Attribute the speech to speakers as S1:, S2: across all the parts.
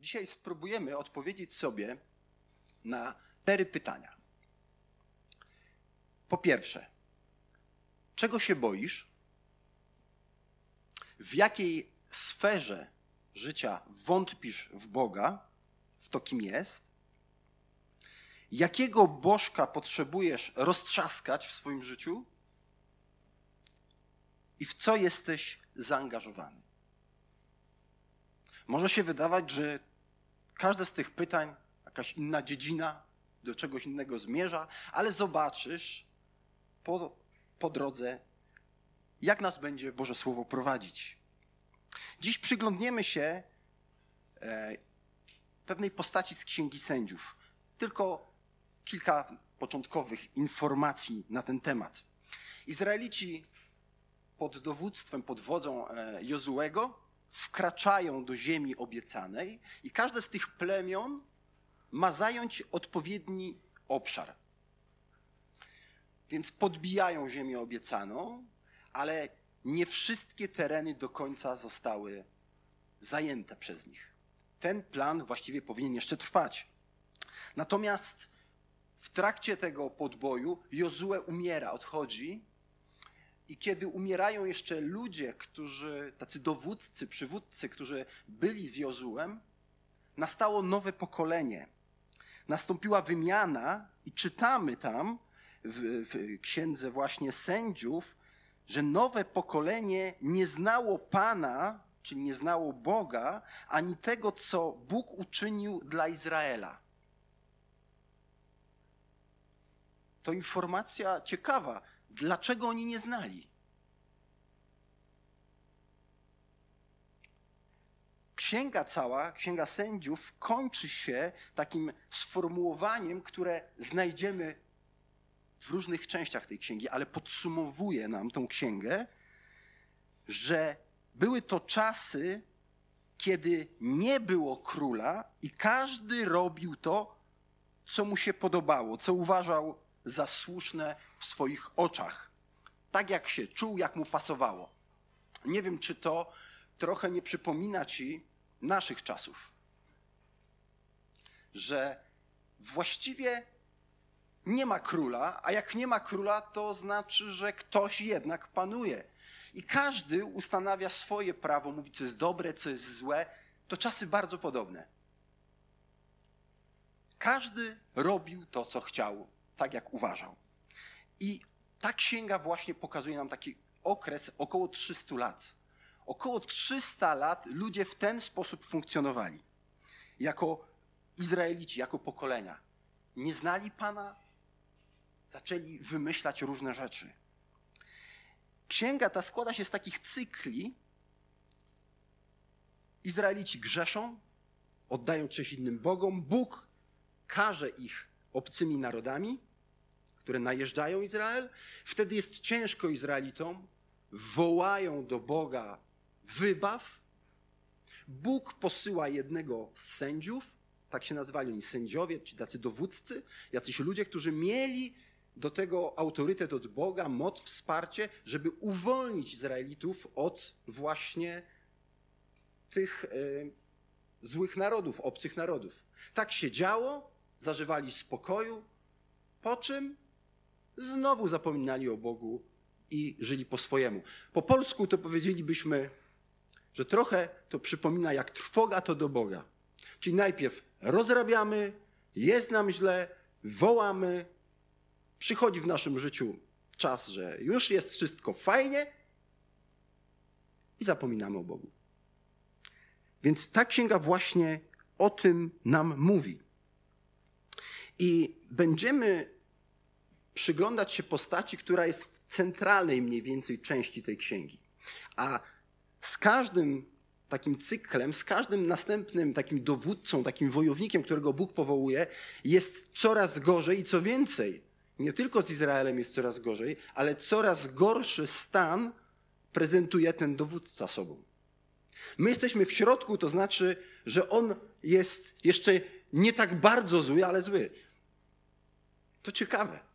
S1: Dzisiaj spróbujemy odpowiedzieć sobie na cztery pytania. Po pierwsze, czego się boisz? W jakiej sferze życia wątpisz w Boga, w to, kim jest? Jakiego bożka potrzebujesz roztrzaskać w swoim życiu? I w co jesteś zaangażowany? Może się wydawać, że każde z tych pytań, jakaś inna dziedzina, do czegoś innego zmierza, ale zobaczysz po, po drodze, jak nas będzie Boże Słowo prowadzić. Dziś przyglądniemy się e, pewnej postaci z Księgi Sędziów. Tylko kilka początkowych informacji na ten temat. Izraelici pod dowództwem, pod wodzą e, Jozułego wkraczają do ziemi obiecanej i każde z tych plemion ma zająć odpowiedni obszar. Więc podbijają ziemię obiecaną, ale nie wszystkie tereny do końca zostały zajęte przez nich. Ten plan właściwie powinien jeszcze trwać. Natomiast w trakcie tego podboju Jozue umiera, odchodzi i kiedy umierają jeszcze ludzie, którzy, tacy dowódcy, przywódcy, którzy byli z Jozułem, nastało nowe pokolenie. Nastąpiła wymiana i czytamy tam w, w księdze właśnie sędziów, że nowe pokolenie nie znało Pana, czyli nie znało Boga, ani tego, co Bóg uczynił dla Izraela. To informacja ciekawa Dlaczego oni nie znali? Księga cała, Księga Sędziów kończy się takim sformułowaniem, które znajdziemy w różnych częściach tej księgi, ale podsumowuje nam tą księgę, że były to czasy, kiedy nie było króla i każdy robił to, co mu się podobało, co uważał za słuszne w swoich oczach. Tak jak się czuł, jak mu pasowało. Nie wiem, czy to trochę nie przypomina ci naszych czasów. Że właściwie nie ma króla, a jak nie ma króla, to znaczy, że ktoś jednak panuje. I każdy ustanawia swoje prawo, mówi, co jest dobre, co jest złe. To czasy bardzo podobne. Każdy robił to, co chciał tak, jak uważał. I ta księga właśnie pokazuje nam taki okres około 300 lat. Około 300 lat ludzie w ten sposób funkcjonowali. Jako Izraelici, jako pokolenia. Nie znali Pana, zaczęli wymyślać różne rzeczy. Księga ta składa się z takich cykli. Izraelici grzeszą, oddają cześć innym bogom. Bóg każe ich obcymi narodami które najeżdżają Izrael. Wtedy jest ciężko Izraelitom, wołają do Boga wybaw. Bóg posyła jednego z sędziów, tak się nazywali oni sędziowie, czy tacy dowódcy, jacyś ludzie, którzy mieli do tego autorytet od Boga, moc, wsparcie, żeby uwolnić Izraelitów od właśnie tych y, złych narodów, obcych narodów. Tak się działo, zażywali spokoju, po czym znowu zapominali o Bogu i żyli po swojemu. Po polsku to powiedzielibyśmy, że trochę to przypomina jak trwoga to do Boga. Czyli najpierw rozrabiamy, jest nam źle, wołamy, przychodzi w naszym życiu czas, że już jest wszystko fajnie i zapominamy o Bogu. Więc ta księga właśnie o tym nam mówi. I będziemy przyglądać się postaci, która jest w centralnej mniej więcej części tej księgi. A z każdym takim cyklem, z każdym następnym takim dowódcą, takim wojownikiem, którego Bóg powołuje, jest coraz gorzej i co więcej, nie tylko z Izraelem jest coraz gorzej, ale coraz gorszy stan prezentuje ten dowódca sobą. My jesteśmy w środku, to znaczy, że on jest jeszcze nie tak bardzo zły, ale zły. To ciekawe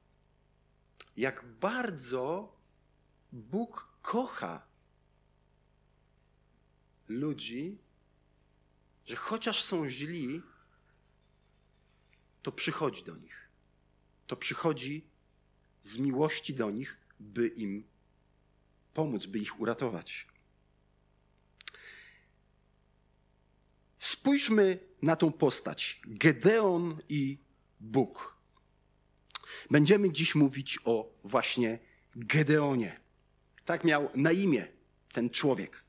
S1: jak bardzo Bóg kocha ludzi, że chociaż są źli, to przychodzi do nich. To przychodzi z miłości do nich, by im pomóc, by ich uratować. Spójrzmy na tą postać Gedeon i Bóg. Będziemy dziś mówić o właśnie Gedeonie. Tak miał na imię ten człowiek.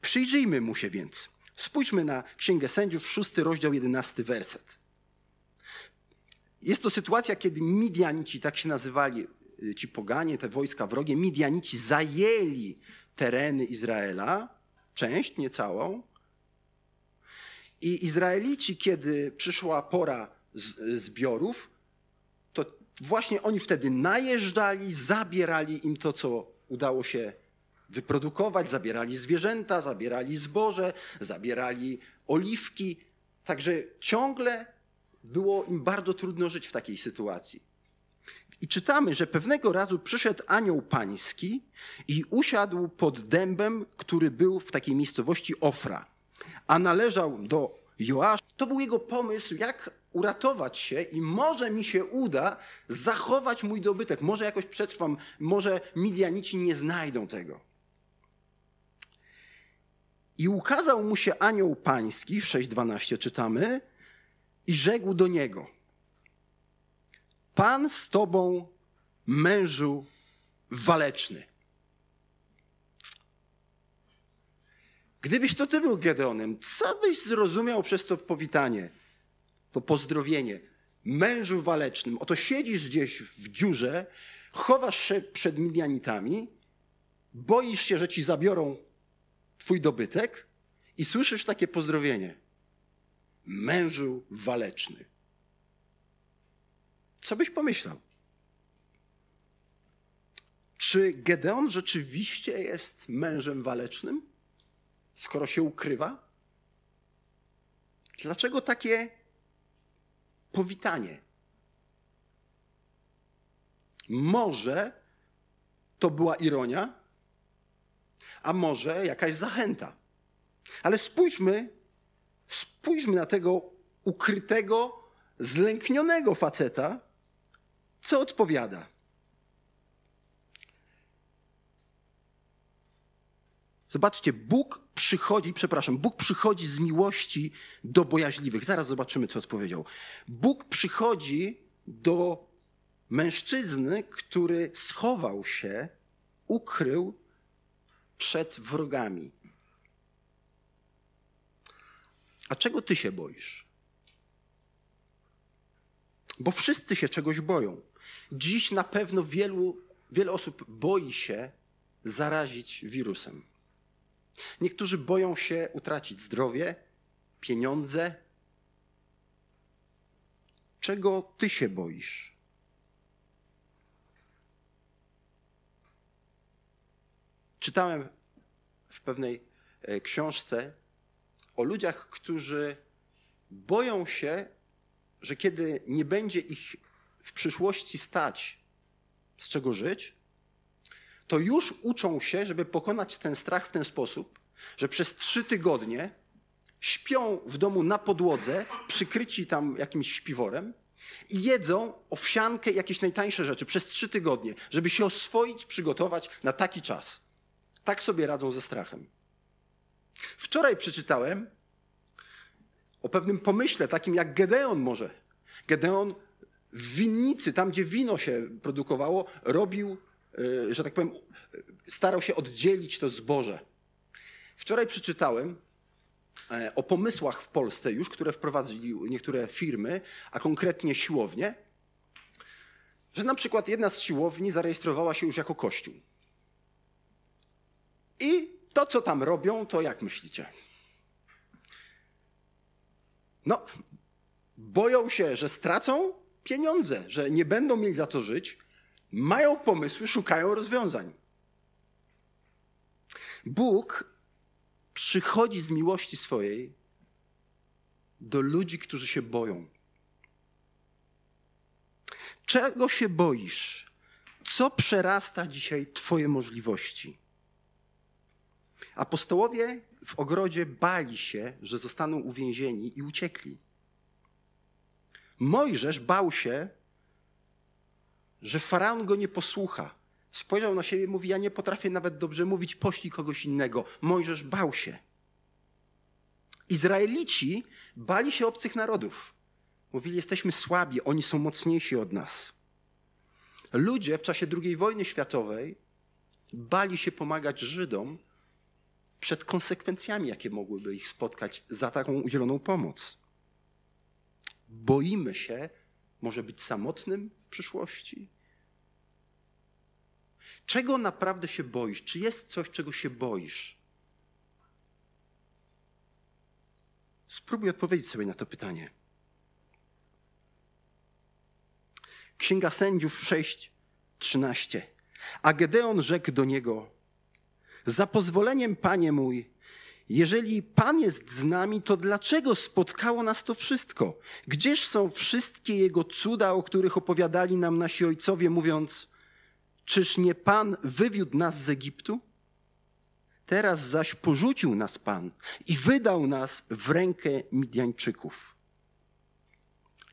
S1: Przyjrzyjmy mu się więc. Spójrzmy na Księgę Sędziów, szósty rozdział, jedenasty werset. Jest to sytuacja, kiedy Midianici, tak się nazywali y, ci poganie, te wojska wrogie, Midianici zajęli tereny Izraela, część, nie całą. I Izraelici, kiedy przyszła pora zbiorów, to właśnie oni wtedy najeżdżali, zabierali im to, co udało się wyprodukować, zabierali zwierzęta, zabierali zboże, zabierali oliwki. Także ciągle było im bardzo trudno żyć w takiej sytuacji. I czytamy, że pewnego razu przyszedł anioł pański i usiadł pod dębem, który był w takiej miejscowości Ofra, a należał do Joasza. To był jego pomysł, jak uratować się i może mi się uda zachować mój dobytek. Może jakoś przetrwam, może Midianici nie znajdą tego. I ukazał mu się anioł pański, w 6.12 czytamy, i rzekł do niego: Pan z tobą, mężu waleczny. Gdybyś to ty był Gedeonem, co byś zrozumiał przez to powitanie, to pozdrowienie? Mężu walecznym. Oto siedzisz gdzieś w dziurze, chowasz się przed Midianitami, boisz się, że ci zabiorą twój dobytek i słyszysz takie pozdrowienie. Mężu waleczny. Co byś pomyślał? Czy Gedeon rzeczywiście jest mężem walecznym, skoro się ukrywa? Dlaczego takie powitanie? Może to była ironia, a może jakaś zachęta. Ale spójrzmy, spójrzmy na tego ukrytego, zlęknionego faceta, co odpowiada. Zobaczcie, Bóg przychodzi, przepraszam, Bóg przychodzi z miłości do bojaźliwych. Zaraz zobaczymy, co odpowiedział. Bóg przychodzi do mężczyzny, który schował się, ukrył przed wrogami. A czego ty się boisz? Bo wszyscy się czegoś boją. Dziś na pewno wielu, wiele osób boi się zarazić wirusem. Niektórzy boją się utracić zdrowie, pieniądze. Czego ty się boisz? Czytałem w pewnej e, książce o ludziach, którzy boją się, że kiedy nie będzie ich w przyszłości stać, z czego żyć, to już uczą się, żeby pokonać ten strach w ten sposób, że przez trzy tygodnie śpią w domu na podłodze, przykryci tam jakimś śpiworem i jedzą owsiankę jakieś najtańsze rzeczy przez trzy tygodnie, żeby się oswoić, przygotować na taki czas. Tak sobie radzą ze strachem. Wczoraj przeczytałem o pewnym pomyśle, takim jak Gedeon może. Gedeon w winnicy, tam gdzie wino się produkowało, robił, że tak powiem, starał się oddzielić to zboże. Wczoraj przeczytałem e, o pomysłach w Polsce już, które wprowadzili niektóre firmy, a konkretnie siłownie, że na przykład jedna z siłowni zarejestrowała się już jako kościół. I to, co tam robią, to jak myślicie? No, boją się, że stracą pieniądze, że nie będą mieli za co żyć, mają pomysły, szukają rozwiązań. Bóg przychodzi z miłości swojej do ludzi, którzy się boją. Czego się boisz? Co przerasta dzisiaj Twoje możliwości? Apostołowie w ogrodzie bali się, że zostaną uwięzieni i uciekli. Mojżesz bał się, że faraon go nie posłucha. Spojrzał na siebie i mówi: Ja nie potrafię nawet dobrze mówić, poślij kogoś innego. Mojżesz bał się. Izraelici bali się obcych narodów. Mówili: Jesteśmy słabi, oni są mocniejsi od nas. Ludzie w czasie II wojny światowej bali się pomagać Żydom przed konsekwencjami, jakie mogłyby ich spotkać za taką udzieloną pomoc. Boimy się, może być samotnym w przyszłości? Czego naprawdę się boisz? Czy jest coś, czego się boisz? Spróbuj odpowiedzieć sobie na to pytanie. Księga Sędziów 6:13. A Gedeon rzekł do niego: Za pozwoleniem, panie mój, jeżeli Pan jest z nami, to dlaczego spotkało nas to wszystko? Gdzież są wszystkie Jego cuda, o których opowiadali nam nasi ojcowie, mówiąc: Czyż nie Pan wywiódł nas z Egiptu? Teraz zaś porzucił nas Pan i wydał nas w rękę Midjańczyków.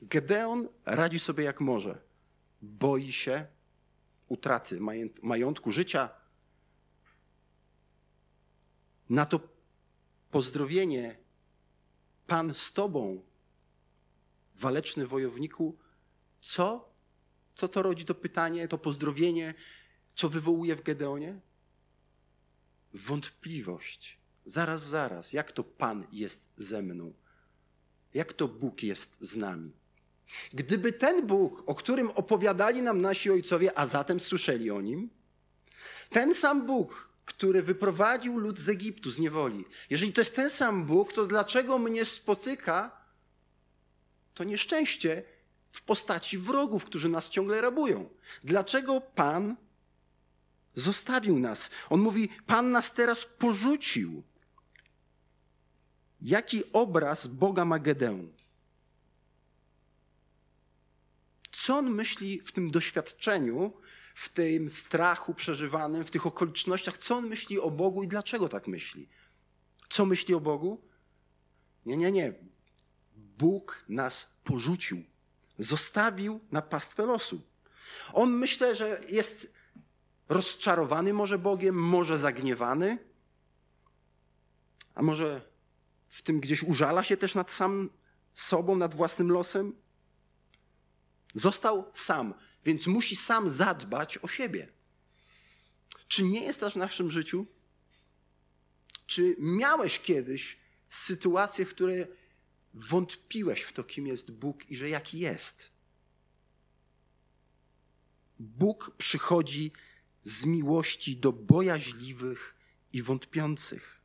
S1: Gedeon radzi sobie jak może. Boi się utraty majątku, życia. Na to pozdrowienie Pan z Tobą, waleczny wojowniku, co? Co to rodzi to pytanie, to pozdrowienie, co wywołuje w Gedeonie? Wątpliwość. Zaraz, zaraz, jak to Pan jest ze mną? Jak to Bóg jest z nami? Gdyby ten Bóg, o którym opowiadali nam nasi ojcowie, a zatem słyszeli o nim, ten sam Bóg, który wyprowadził lud z Egiptu, z niewoli, jeżeli to jest ten sam Bóg, to dlaczego mnie spotyka to nieszczęście w postaci wrogów, którzy nas ciągle rabują? Dlaczego Pan zostawił nas? On mówi: Pan nas teraz porzucił. Jaki obraz Boga ma Gedeon? Co on myśli w tym doświadczeniu, w tym strachu przeżywanym, w tych okolicznościach, co on myśli o Bogu i dlaczego tak myśli? Co myśli o Bogu? Nie, nie, nie. Bóg nas porzucił, zostawił na pastwę losu. On myślę, że jest rozczarowany może Bogiem, może zagniewany, a może w tym gdzieś użala się też nad sam sobą, nad własnym losem. Został sam więc musi sam zadbać o siebie. Czy nie jest tak w naszym życiu? Czy miałeś kiedyś sytuację, w której wątpiłeś w to, kim jest Bóg i że jaki jest? Bóg przychodzi z miłości do bojaźliwych i wątpiących.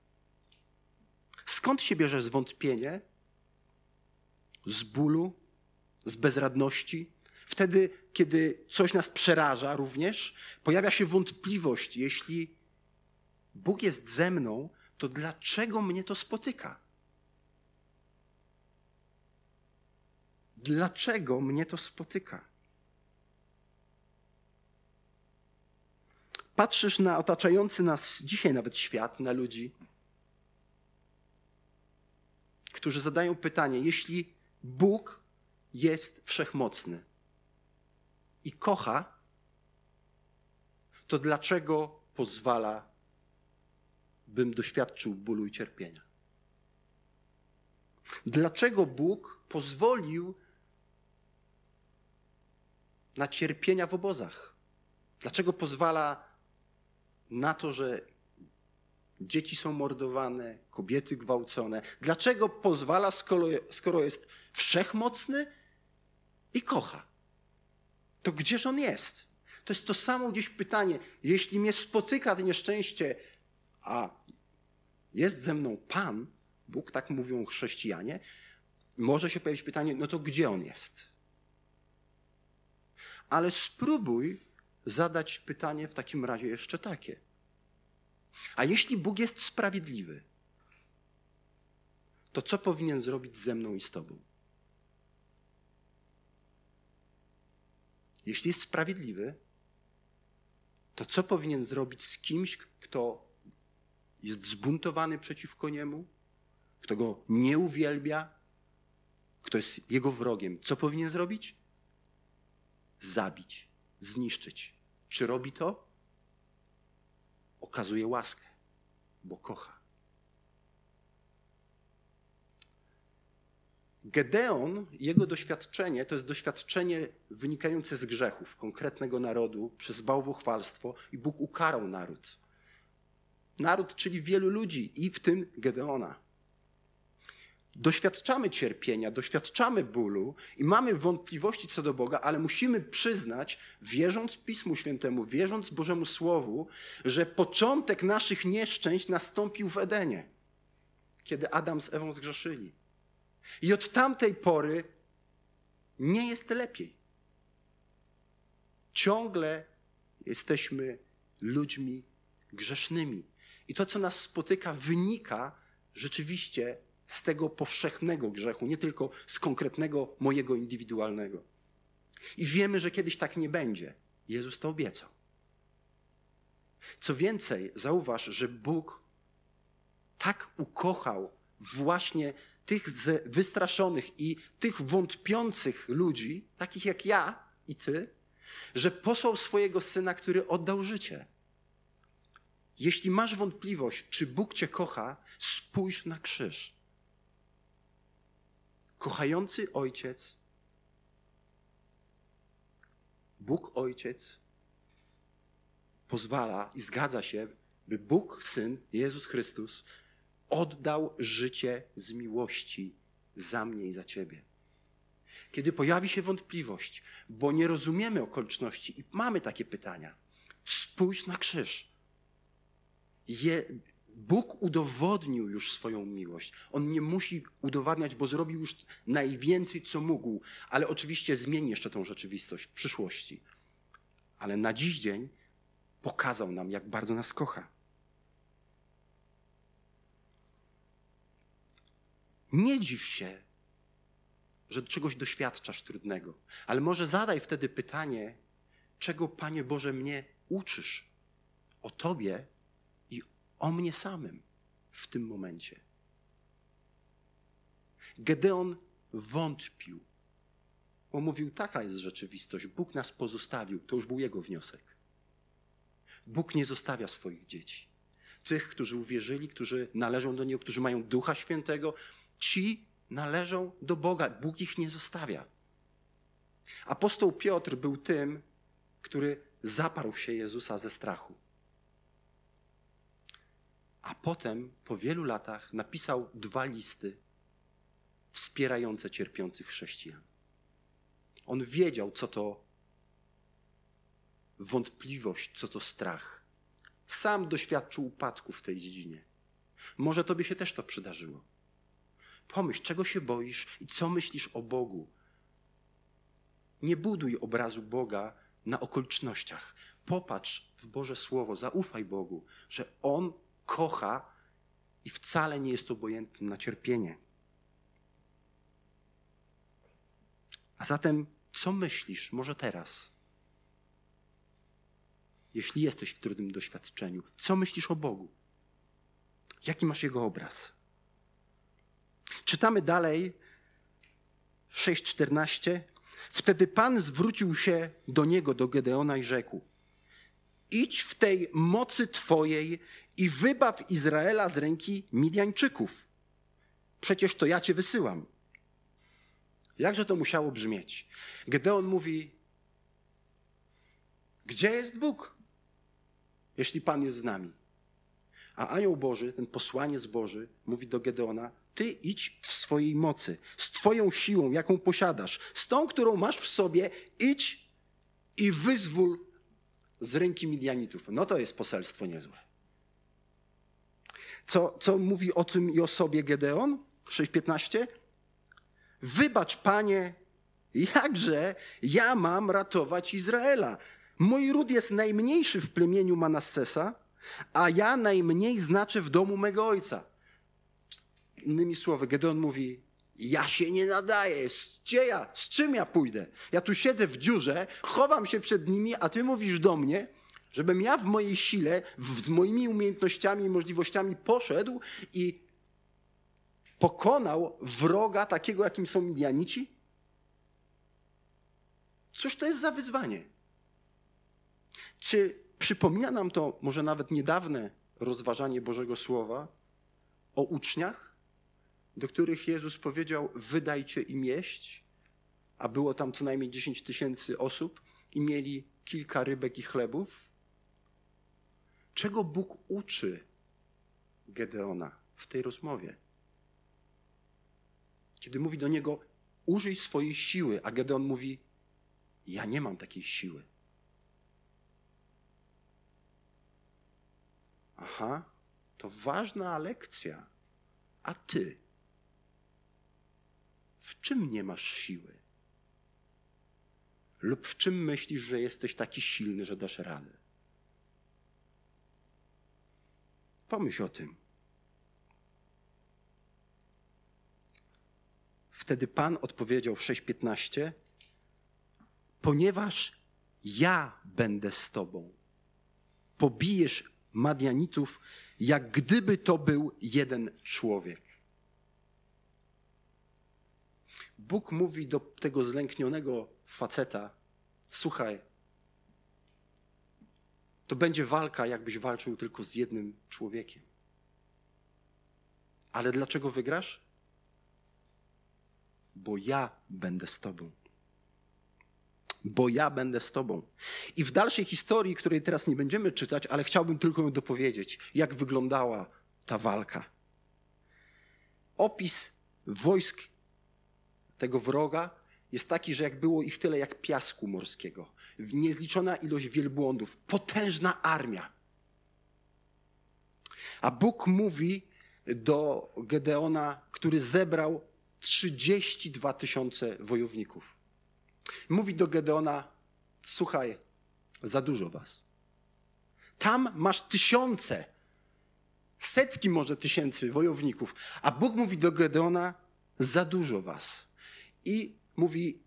S1: Skąd się bierze zwątpienie? Z bólu, z bezradności, Wtedy, kiedy coś nas przeraża również, pojawia się wątpliwość, jeśli Bóg jest ze mną, to dlaczego mnie to spotyka? Dlaczego mnie to spotyka? Patrzysz na otaczający nas dzisiaj nawet świat, na ludzi, którzy zadają pytanie: jeśli Bóg jest wszechmocny, i kocha, to dlaczego pozwala, bym doświadczył bólu i cierpienia? Dlaczego Bóg pozwolił na cierpienia w obozach? Dlaczego pozwala na to, że dzieci są mordowane, kobiety gwałcone? Dlaczego pozwala, skoro, jest wszechmocny i kocha? to gdzież on jest? To jest to samo gdzieś pytanie. Jeśli mnie spotyka to nieszczęście, a jest ze mną Pan, Bóg, tak mówią chrześcijanie, może się pojawić pytanie, no to gdzie on jest? Ale spróbuj zadać pytanie w takim razie jeszcze takie. A jeśli Bóg jest sprawiedliwy, to co powinien zrobić ze mną i z Tobą? Jeśli jest sprawiedliwy, to co powinien zrobić z kimś, kto jest zbuntowany przeciwko niemu, kto go nie uwielbia, kto jest jego wrogiem, co powinien zrobić? Zabić, zniszczyć. Czy robi to? Okazuje łaskę, bo kocha. Gedeon, jego doświadczenie to jest doświadczenie wynikające z grzechów konkretnego narodu przez bałwochwalstwo i Bóg ukarał naród. Naród, czyli wielu ludzi i w tym Gedeona. Doświadczamy cierpienia, doświadczamy bólu i mamy wątpliwości co do Boga, ale musimy przyznać, wierząc Pismu Świętemu, wierząc Bożemu Słowu, że początek naszych nieszczęść nastąpił w Edenie, kiedy Adam z Ewą zgrzeszyli. I od tamtej pory nie jest lepiej. Ciągle jesteśmy ludźmi grzesznymi. I to, co nas spotyka, wynika rzeczywiście z tego powszechnego grzechu, nie tylko z konkretnego mojego indywidualnego. I wiemy, że kiedyś tak nie będzie. Jezus to obiecał. Co więcej, zauważ, że Bóg tak ukochał właśnie tych wystraszonych i tych wątpiących ludzi, takich jak ja i ty, że posłał swojego syna, który oddał życie. Jeśli masz wątpliwość, czy Bóg cię kocha, spójrz na krzyż. Kochający ojciec, Bóg ojciec pozwala i zgadza się, by Bóg syn, Jezus Chrystus, oddał życie z miłości za mnie i za ciebie. Kiedy pojawi się wątpliwość, bo nie rozumiemy okoliczności i mamy takie pytania, spójrz na krzyż. Je, Bóg udowodnił już swoją miłość. On nie musi udowadniać, bo zrobił już najwięcej, co mógł, ale oczywiście zmieni jeszcze tą rzeczywistość w przyszłości. Ale na dziś dzień pokazał nam, jak bardzo nas kocha. Nie dziw się, że czegoś doświadczasz trudnego, ale może zadaj wtedy pytanie, czego, Panie Boże, mnie uczysz o Tobie o mnie samym w tym momencie. Gedeon wątpił, bo mówił: Taka jest rzeczywistość. Bóg nas pozostawił. To już był jego wniosek. Bóg nie zostawia swoich dzieci. Tych, którzy uwierzyli, którzy należą do Niego, którzy mają Ducha Świętego, Ci należą do Boga. Bóg ich nie zostawia. Apostoł Piotr był tym, który zaparł się Jezusa ze strachu. A potem, po wielu latach, napisał dwa listy wspierające cierpiących chrześcijan. On wiedział, co to wątpliwość, co to strach. Sam doświadczył upadku w tej dziedzinie. Może tobie się też to przydarzyło. Pomyśl, czego się boisz i co myślisz o Bogu. Nie buduj obrazu Boga na okolicznościach. Popatrz w Boże Słowo, zaufaj Bogu, że On kocha i wcale nie jest obojętny na cierpienie. A zatem, co myślisz, może teraz? Jeśli jesteś w trudnym doświadczeniu, co myślisz o Bogu? Jaki masz Jego obraz? Czytamy dalej 6:14. Wtedy Pan zwrócił się do niego, do Gedeona i rzekł: Idź w tej mocy Twojej i wybaw Izraela z ręki Midianczyków. Przecież to ja Cię wysyłam. Jakże to musiało brzmieć? Gedeon mówi: Gdzie jest Bóg, jeśli Pan jest z nami? A anioł Boży, ten posłaniec Boży, mówi do Gedeona: ty idź w swojej mocy, z Twoją siłą, jaką posiadasz, z tą, którą masz w sobie, idź i wyzwól z ręki Midianitów. No to jest poselstwo niezłe. Co, co mówi o tym i o sobie Gedeon? 6.15. Wybacz, panie, jakże ja mam ratować Izraela. Mój ród jest najmniejszy w plemieniu Manassesa, a ja najmniej znaczę w domu mego ojca. Innymi słowy, Gedeon mówi, ja się nie nadaję, gdzie ja, z czym ja pójdę? Ja tu siedzę w dziurze, chowam się przed nimi, a ty mówisz do mnie, Żebym ja w mojej sile, z moimi umiejętnościami i możliwościami poszedł i pokonał wroga takiego, jakim są Midianici? Cóż to jest za wyzwanie? Czy przypomina nam to może nawet niedawne rozważanie Bożego Słowa o uczniach, do których Jezus powiedział: Wydajcie im jeść, a było tam co najmniej 10 tysięcy osób i mieli kilka rybek i chlebów? Czego Bóg uczy Gedeona w tej rozmowie? Kiedy mówi do niego: Użyj swojej siły, a Gedeon mówi: Ja nie mam takiej siły. Aha, to ważna lekcja. A ty? W czym nie masz siły? Lub w czym myślisz, że jesteś taki silny, że dasz radę? Pomyśl o tym. Wtedy Pan odpowiedział w 6:15: Ponieważ ja będę z tobą, pobijesz Madianitów, jak gdyby to był jeden człowiek. Bóg mówi do tego zlęknionego faceta: Słuchaj, to będzie walka, jakbyś walczył tylko z jednym człowiekiem. Ale dlaczego wygrasz? Bo ja będę z Tobą. Bo ja będę z Tobą. I w dalszej historii, której teraz nie będziemy czytać, ale chciałbym tylko ją dopowiedzieć, jak wyglądała ta walka. Opis wojsk tego wroga jest taki, że jak było ich tyle jak piasku morskiego, niezliczona ilość wielbłądów, potężna armia. A Bóg mówi do Gedeona, który zebrał 32 tysiące wojowników. Mówi do Gedeona: Słuchaj, za dużo was. Tam masz tysiące, setki może tysięcy wojowników, a Bóg mówi do Gedeona: Za dużo was. I mówi: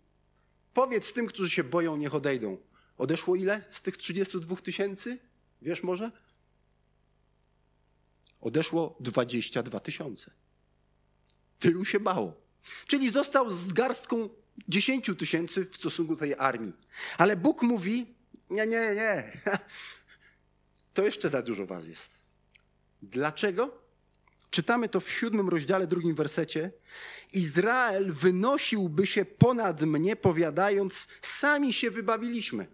S1: Powiedz tym, którzy się boją, niech odejdą. Odeszło ile z tych 32 tysięcy? Wiesz może? Odeszło 22 tysiące. Tylu się bało. Czyli został z garstką 10 tysięcy w stosunku do tej armii. Ale Bóg mówi: Nie, nie, nie. To jeszcze za dużo was jest. Dlaczego? Czytamy to w siódmym rozdziale, drugim wersecie. Izrael wynosiłby się ponad mnie, powiadając: Sami się wybawiliśmy.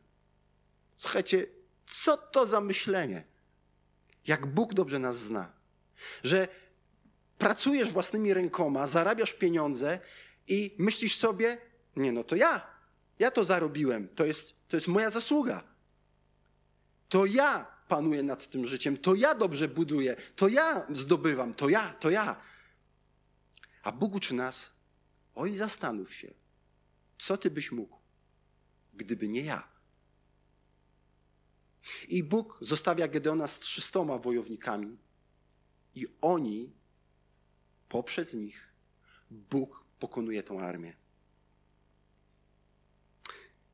S1: Słuchajcie, co to za myślenie? Jak Bóg dobrze nas zna, że pracujesz własnymi rękoma, zarabiasz pieniądze i myślisz sobie: Nie, no to ja, ja to zarobiłem, to jest, to jest moja zasługa. To ja panuję nad tym życiem, to ja dobrze buduję, to ja zdobywam, to ja, to ja. A Bóg uczy nas, oj zastanów się, co ty byś mógł, gdyby nie ja. I Bóg zostawia Gedeona z trzystoma wojownikami i oni, poprzez nich, Bóg pokonuje tą armię.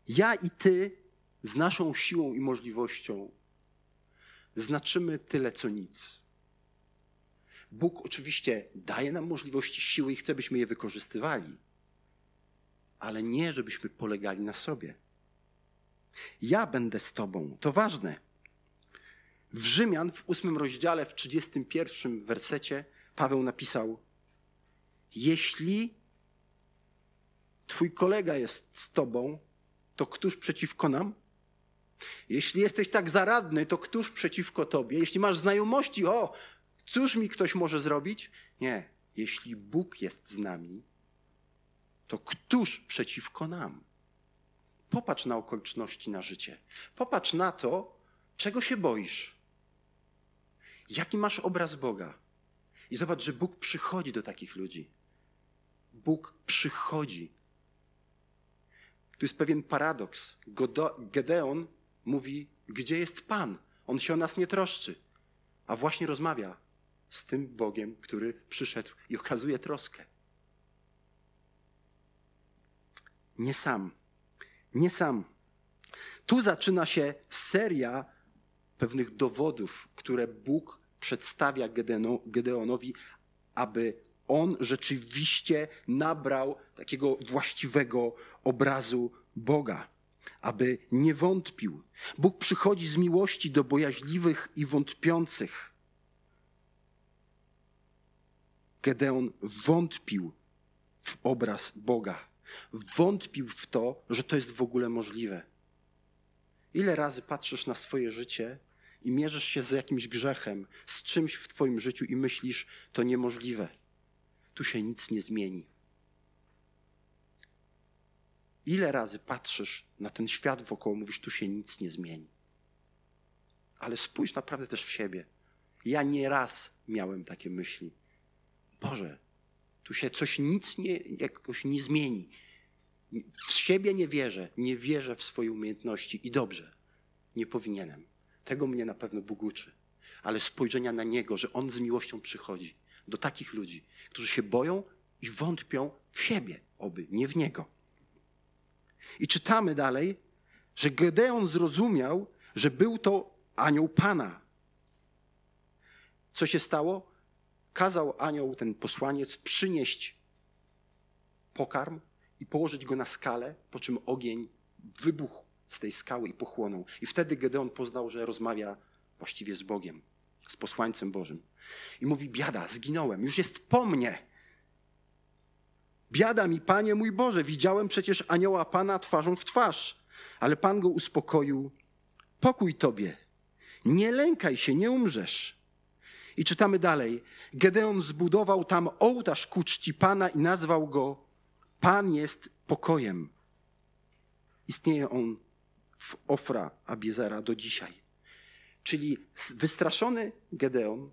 S1: Ja i ty z naszą siłą i możliwością znaczymy tyle co nic. Bóg oczywiście daje nam możliwości siły i chce, byśmy je wykorzystywali, ale nie, żebyśmy polegali na sobie. Ja będę z Tobą. To ważne. W Rzymian w ósmym rozdziale, w 31 wersecie, Paweł napisał: Jeśli Twój kolega jest z Tobą, to któż przeciwko nam? Jeśli jesteś tak zaradny, to któż przeciwko tobie? Jeśli masz znajomości, o, cóż mi ktoś może zrobić? Nie. Jeśli Bóg jest z nami, to któż przeciwko nam? Popatrz na okoliczności, na życie. Popatrz na to, czego się boisz. Jaki masz obraz Boga? I zobacz, że Bóg przychodzi do takich ludzi. Bóg przychodzi. Tu jest pewien paradoks. Gedeon mówi: Gdzie jest Pan? On się o nas nie troszczy, a właśnie rozmawia z tym Bogiem, który przyszedł i okazuje troskę. Nie sam. Nie sam. Tu zaczyna się seria pewnych dowodów, które Bóg przedstawia Gedeonowi, aby on rzeczywiście nabrał takiego właściwego obrazu Boga, aby nie wątpił. Bóg przychodzi z miłości do bojaźliwych i wątpiących. Gedeon wątpił w obraz Boga. Wątpił w to, że to jest w ogóle możliwe. Ile razy patrzysz na swoje życie i mierzysz się z jakimś grzechem, z czymś w Twoim życiu i myślisz, to niemożliwe. Tu się nic nie zmieni. Ile razy patrzysz na ten świat wokoło, mówisz, tu się nic nie zmieni. Ale spójrz naprawdę też w siebie. Ja nie raz miałem takie myśli. Boże, tu się coś nic nie, jakoś nie zmieni. W siebie nie wierzę, nie wierzę w swoje umiejętności i dobrze, nie powinienem. Tego mnie na pewno Bóg uczy. Ale spojrzenia na Niego, że On z miłością przychodzi do takich ludzi, którzy się boją i wątpią w siebie, oby, nie w Niego. I czytamy dalej, że Gedeon zrozumiał, że był to anioł Pana. Co się stało? Kazał anioł, ten posłaniec, przynieść pokarm i położyć go na skalę, po czym ogień wybuchł z tej skały i pochłonął. I wtedy Gedeon poznał, że rozmawia właściwie z Bogiem, z posłańcem Bożym. I mówi: Biada, zginąłem, już jest po mnie. Biada mi, panie mój Boże, widziałem przecież anioła pana twarzą w twarz, ale pan go uspokoił. Pokój tobie, nie lękaj się, nie umrzesz. I czytamy dalej. Gedeon zbudował tam ołtarz ku czci Pana i nazwał go Pan jest pokojem. Istnieje on w Ofra Abiezera do dzisiaj. Czyli wystraszony Gedeon,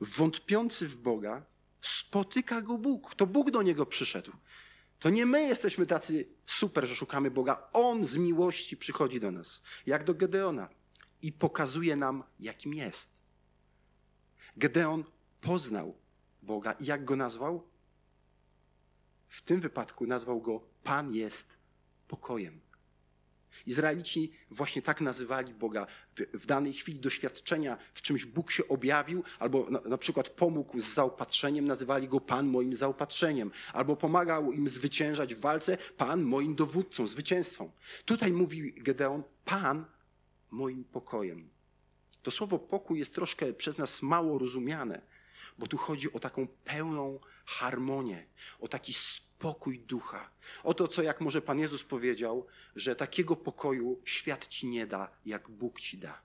S1: wątpiący w Boga, spotyka go Bóg. To Bóg do niego przyszedł. To nie my jesteśmy tacy super, że szukamy Boga. On z miłości przychodzi do nas, jak do Gedeona, i pokazuje nam, jakim jest. Gedeon poznał Boga i jak go nazwał? W tym wypadku nazwał go Pan jest pokojem. Izraelici właśnie tak nazywali Boga. W, danej chwili doświadczenia w czymś Bóg się objawił, albo na, na, przykład pomógł z zaopatrzeniem, nazywali go Pan moim zaopatrzeniem, albo pomagał im zwyciężać w walce, Pan moim dowódcą, zwycięstwą. Tutaj mówi Gedeon, Pan moim pokojem. To słowo pokój jest troszkę przez nas mało rozumiane, bo tu chodzi o taką pełną harmonię, o taki spokój ducha. O to, co jak może Pan Jezus powiedział, że takiego pokoju świat ci nie da, jak Bóg ci da.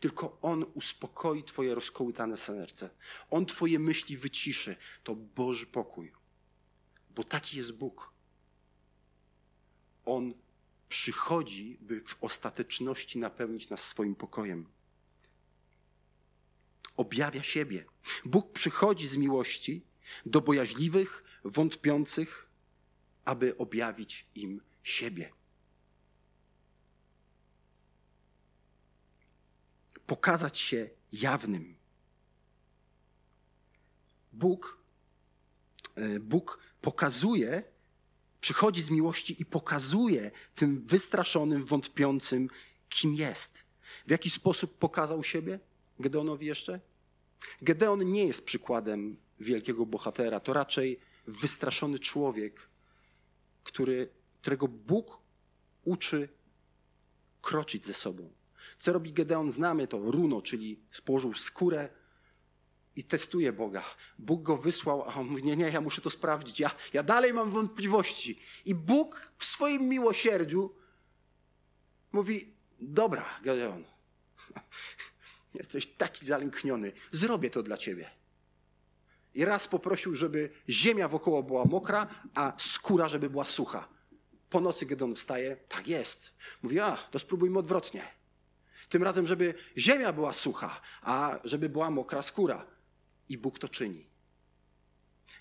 S1: Tylko On uspokoi Twoje rozkołysane serce. On Twoje myśli wyciszy. To Boży pokój. Bo taki jest Bóg. On przychodzi, by w ostateczności napełnić nas swoim pokojem objawia siebie. Bóg przychodzi z miłości do bojaźliwych, wątpiących, aby objawić im siebie. Pokazać się jawnym. Bóg, e, Bóg pokazuje, przychodzi z miłości i pokazuje tym wystraszonym, wątpiącym, kim jest. W jaki sposób pokazał siebie? Gedeonowi jeszcze? Gedeon nie jest przykładem wielkiego bohatera, to raczej wystraszony człowiek, który, którego Bóg uczy kroczyć ze sobą. Co robi Gedeon? Znamy to, runo, czyli położył skórę i testuje Boga. Bóg go wysłał, a on mówi, nie, nie, ja muszę to sprawdzić, ja, ja dalej mam wątpliwości. I Bóg w swoim miłosierdziu mówi, dobra, Gedeon, Jesteś taki zalękniony. Zrobię to dla ciebie. I raz poprosił, żeby ziemia wokoło była mokra, a skóra, żeby była sucha. Po nocy Gedon wstaje, tak jest. Mówi, a, to spróbujmy odwrotnie. Tym razem, żeby ziemia była sucha, a żeby była mokra skóra. I Bóg to czyni.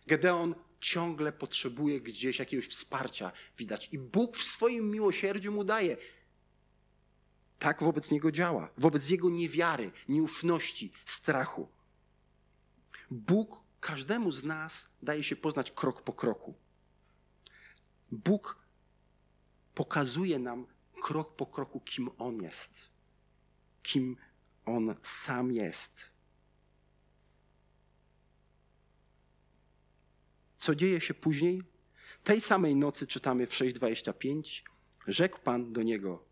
S1: Gedeon ciągle potrzebuje gdzieś jakiegoś wsparcia, widać. I Bóg w swoim miłosierdziu mu daje tak wobec niego działa, wobec jego niewiary, nieufności, strachu. Bóg każdemu z nas daje się poznać krok po kroku. Bóg pokazuje nam krok po kroku, kim On jest, kim On sam jest. Co dzieje się później? Tej samej nocy czytamy w 6:25. Rzekł Pan do niego: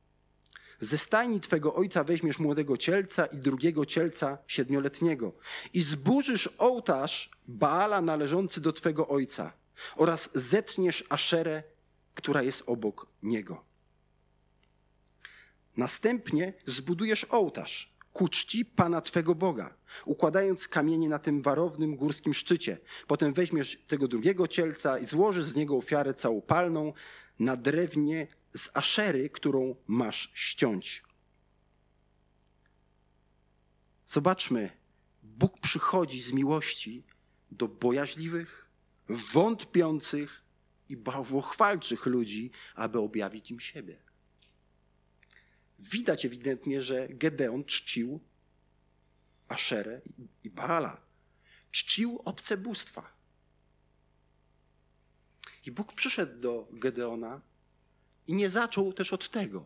S1: Ze stajni twego ojca weźmiesz młodego cielca i drugiego cielca siedmioletniego i zburzysz ołtarz Baala należący do twego ojca oraz zetniesz Aszerę, która jest obok niego. Następnie zbudujesz ołtarz ku czci Pana Twego Boga, układając kamienie na tym warownym górskim szczycie. Potem weźmiesz tego drugiego cielca i złożysz z niego ofiarę całopalną na drewnie z aszery, którą masz ściąć. Zobaczmy, Bóg przychodzi z miłości do bojaźliwych, wątpiących i bałwochwalczych ludzi, aby objawić im siebie. Widać ewidentnie, że Gedeon czcił Aszerę i Baala. Czcił obce bóstwa. I Bóg przyszedł do Gedeona i nie zaczął też od tego.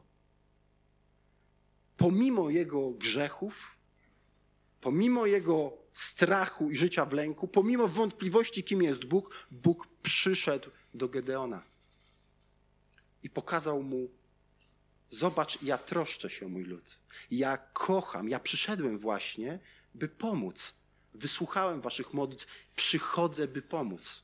S1: Pomimo jego grzechów, pomimo jego strachu i życia w lęku, pomimo wątpliwości, kim jest Bóg, Bóg przyszedł do Gedeona i pokazał mu: Zobacz, ja troszczę się, mój lud. Ja kocham, ja przyszedłem właśnie, by pomóc. Wysłuchałem waszych modlitw, przychodzę, by pomóc.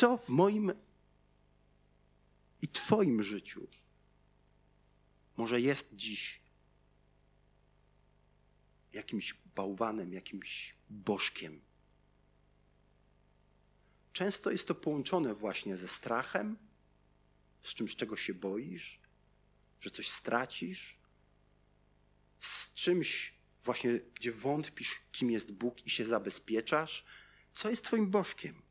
S1: Co w moim i Twoim życiu może jest dziś jakimś bałwanem, jakimś bożkiem? Często jest to połączone właśnie ze strachem, z czymś, czego się boisz, że coś stracisz, z czymś właśnie, gdzie wątpisz, kim jest Bóg i się zabezpieczasz. Co jest Twoim bożkiem?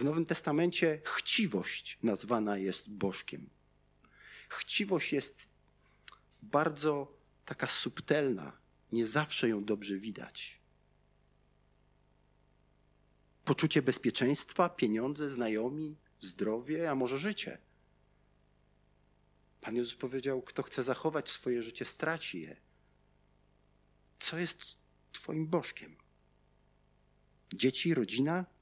S1: W Nowym Testamencie chciwość nazwana jest bożkiem. Chciwość jest bardzo taka subtelna, nie zawsze ją dobrze widać. Poczucie bezpieczeństwa, pieniądze, znajomi, zdrowie, a może życie. Pan Jezus powiedział: Kto chce zachować swoje życie, straci je. Co jest Twoim bożkiem? Dzieci, rodzina?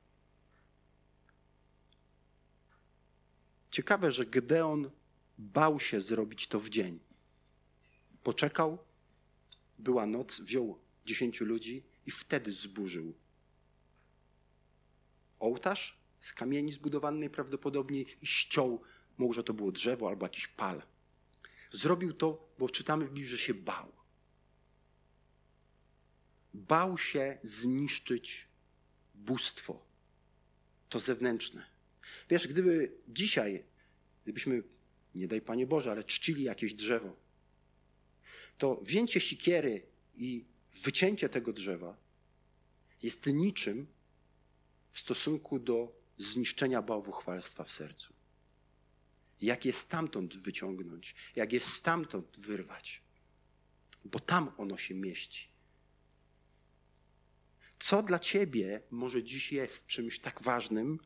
S1: Ciekawe, że Gedeon bał się zrobić to w dzień. Poczekał, była noc, wziął dziesięciu ludzi i wtedy zburzył ołtarz z kamieni zbudowanej prawdopodobnie i ściął, może to było drzewo albo jakiś pal. Zrobił to, bo czytamy w Biblii, że się bał. Bał się zniszczyć bóstwo, to zewnętrzne. Wiesz, gdyby dzisiaj, gdybyśmy, nie daj Panie Boże, ale czcili jakieś drzewo, to wzięcie sikiery i wycięcie tego drzewa jest niczym w stosunku do zniszczenia bałwochwalstwa w sercu. Jak je stamtąd wyciągnąć, jak je stamtąd wyrwać, bo tam ono się mieści. Co dla ciebie może dziś jest czymś tak ważnym,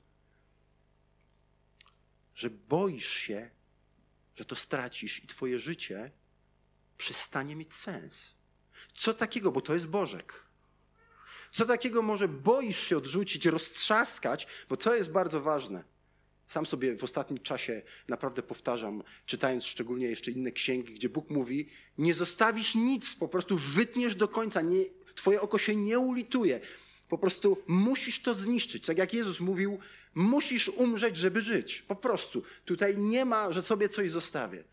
S1: że boisz się, że to stracisz i twoje życie przestanie mieć sens? Co takiego, bo to jest Bożek. Co takiego może boisz się odrzucić, roztrzaskać, bo to jest bardzo ważne. Sam sobie w ostatnim czasie naprawdę powtarzam, czytając szczególnie jeszcze inne księgi, gdzie Bóg mówi: Nie zostawisz nic, po prostu wytniesz do końca, nie, twoje oko się nie ulituje. Po prostu musisz to zniszczyć. Tak jak Jezus mówił, musisz umrzeć, żeby żyć. Po prostu. Tutaj nie ma, że sobie coś zostawię.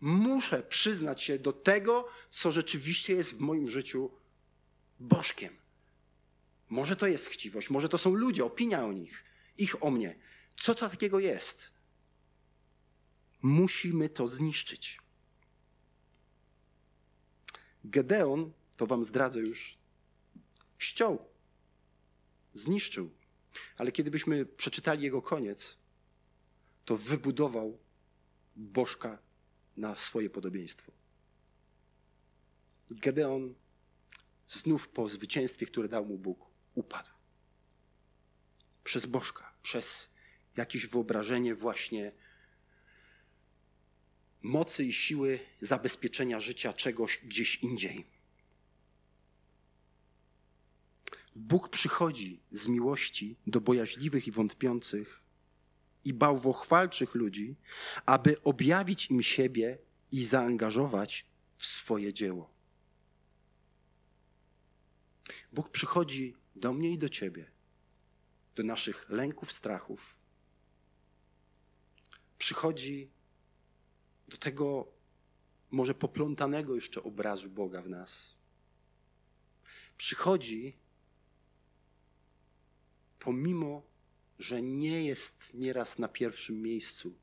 S1: Muszę przyznać się do tego, co rzeczywiście jest w moim życiu bożkiem. Może to jest chciwość, może to są ludzie, opinia o nich, ich o mnie. Co to takiego jest? Musimy to zniszczyć. Gedeon, to wam zdradzę już, ściął, zniszczył. Ale kiedybyśmy przeczytali jego koniec, to wybudował bożka na swoje podobieństwo. Gedeon znów po zwycięstwie, które dał mu Bóg, upadł. Przez bożka, przez jakieś wyobrażenie właśnie mocy i siły zabezpieczenia życia czegoś gdzieś indziej. Bóg przychodzi z miłości do bojaźliwych i wątpiących i bałwochwalczych ludzi, aby objawić im siebie i zaangażować w swoje dzieło. Bóg przychodzi do mnie i do ciebie, do naszych lęków, strachów. Przychodzi do tego może poplątanego jeszcze obrazu Boga w nas. Przychodzi pomimo, że nie jest nieraz na pierwszym miejscu,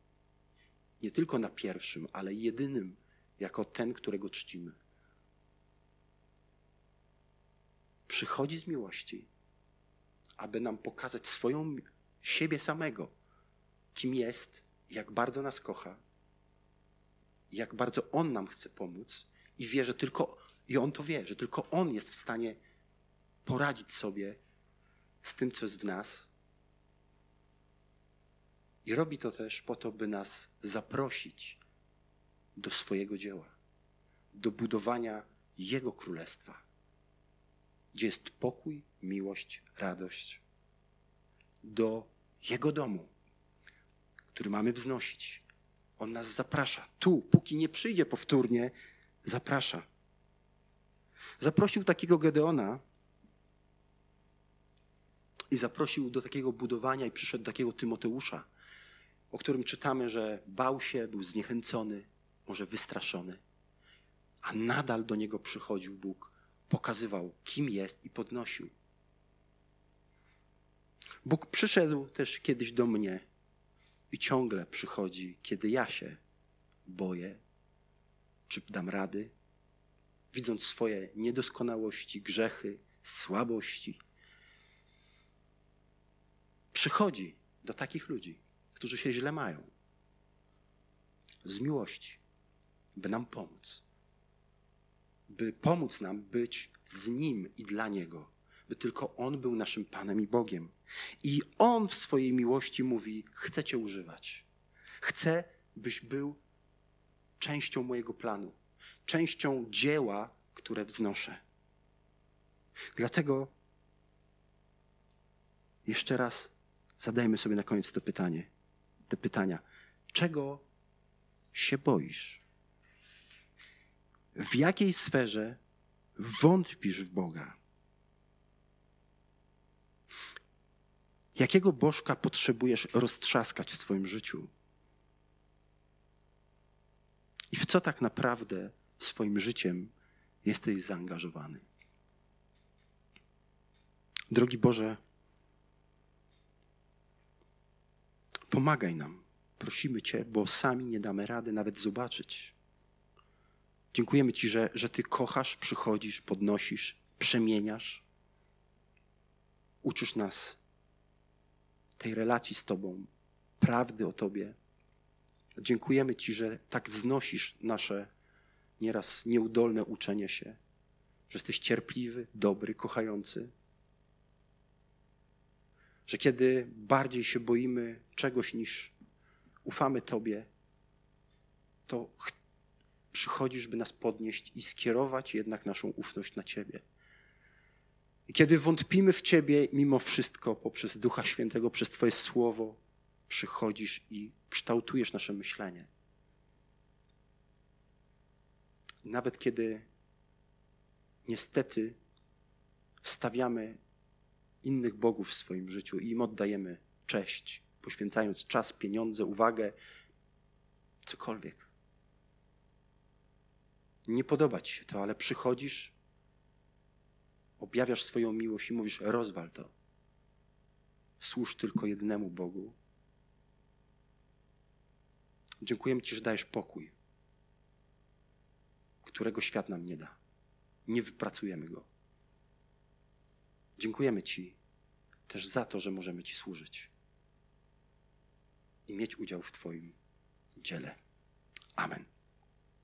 S1: nie tylko na pierwszym, ale jedynym, jako ten, którego czcimy. Przychodzi z miłości, aby nam pokazać swoją siebie samego, kim jest, jak bardzo nas kocha, jak bardzo On nam chce pomóc i wie, że tylko, i On to wie, że tylko On jest w stanie poradzić sobie z tym, co jest w nas. I robi to też po to, by nas zaprosić do swojego dzieła, do budowania Jego królestwa, gdzie jest pokój, miłość, radość, do Jego domu, który mamy wznosić. On nas zaprasza. Tu, póki nie przyjdzie powtórnie, zaprasza. Zaprosił takiego Gedeona, i zaprosił do takiego budowania i przyszedł do takiego Tymoteusza, o którym czytamy, że bał się, był zniechęcony, może wystraszony, a nadal do niego przychodził Bóg, pokazywał, kim jest i podnosił. Bóg przyszedł też kiedyś do mnie i ciągle przychodzi, kiedy ja się boję, czy dam rady, widząc swoje niedoskonałości, grzechy, słabości przychodzi do takich ludzi, którzy się źle mają, z miłości, by nam pomóc. By pomóc nam być z Nim i dla Niego, by tylko On był naszym Panem i Bogiem. I On w swojej miłości mówi: Chcę Cię używać. Chcę, byś był częścią mojego planu, częścią dzieła, które wznoszę. Dlatego jeszcze raz zadajmy sobie na koniec to pytanie, te pytania. Czego się boisz? W jakiej sferze wątpisz w Boga? Jakiego bożka potrzebujesz roztrzaskać w swoim życiu? I w co tak naprawdę swoim życiem jesteś zaangażowany? Drogi Boże, Pomagaj nam. Prosimy Cię, bo sami nie damy rady nawet zobaczyć. Dziękujemy Ci, że, że Ty kochasz, przychodzisz, podnosisz, przemieniasz. Uczysz nas tej relacji z Tobą, prawdy o Tobie. Dziękujemy Ci, że tak znosisz nasze nieraz nieudolne uczenie się, że jesteś cierpliwy, dobry, kochający że kiedy bardziej się boimy czegoś niż ufamy Tobie, to przychodzisz, by nas podnieść i skierować jednak naszą ufność na Ciebie. I kiedy wątpimy w Ciebie, mimo wszystko, poprzez Ducha Świętego, przez Twoje słowo, przychodzisz i kształtujesz nasze myślenie. Nawet kiedy niestety stawiamy innych bogów w swoim życiu i im oddajemy cześć, poświęcając czas, pieniądze, uwagę, cokolwiek. Nie podoba ci się to, ale przychodzisz, objawiasz swoją miłość i mówisz: rozwal to. Służ tylko jednemu Bogu. Dziękujemy Ci, że dajesz pokój, którego świat nam nie da. Nie wypracujemy go. Dziękujemy Ci też za to, że możemy Ci służyć i mieć udział w Twoim dziele. Amen.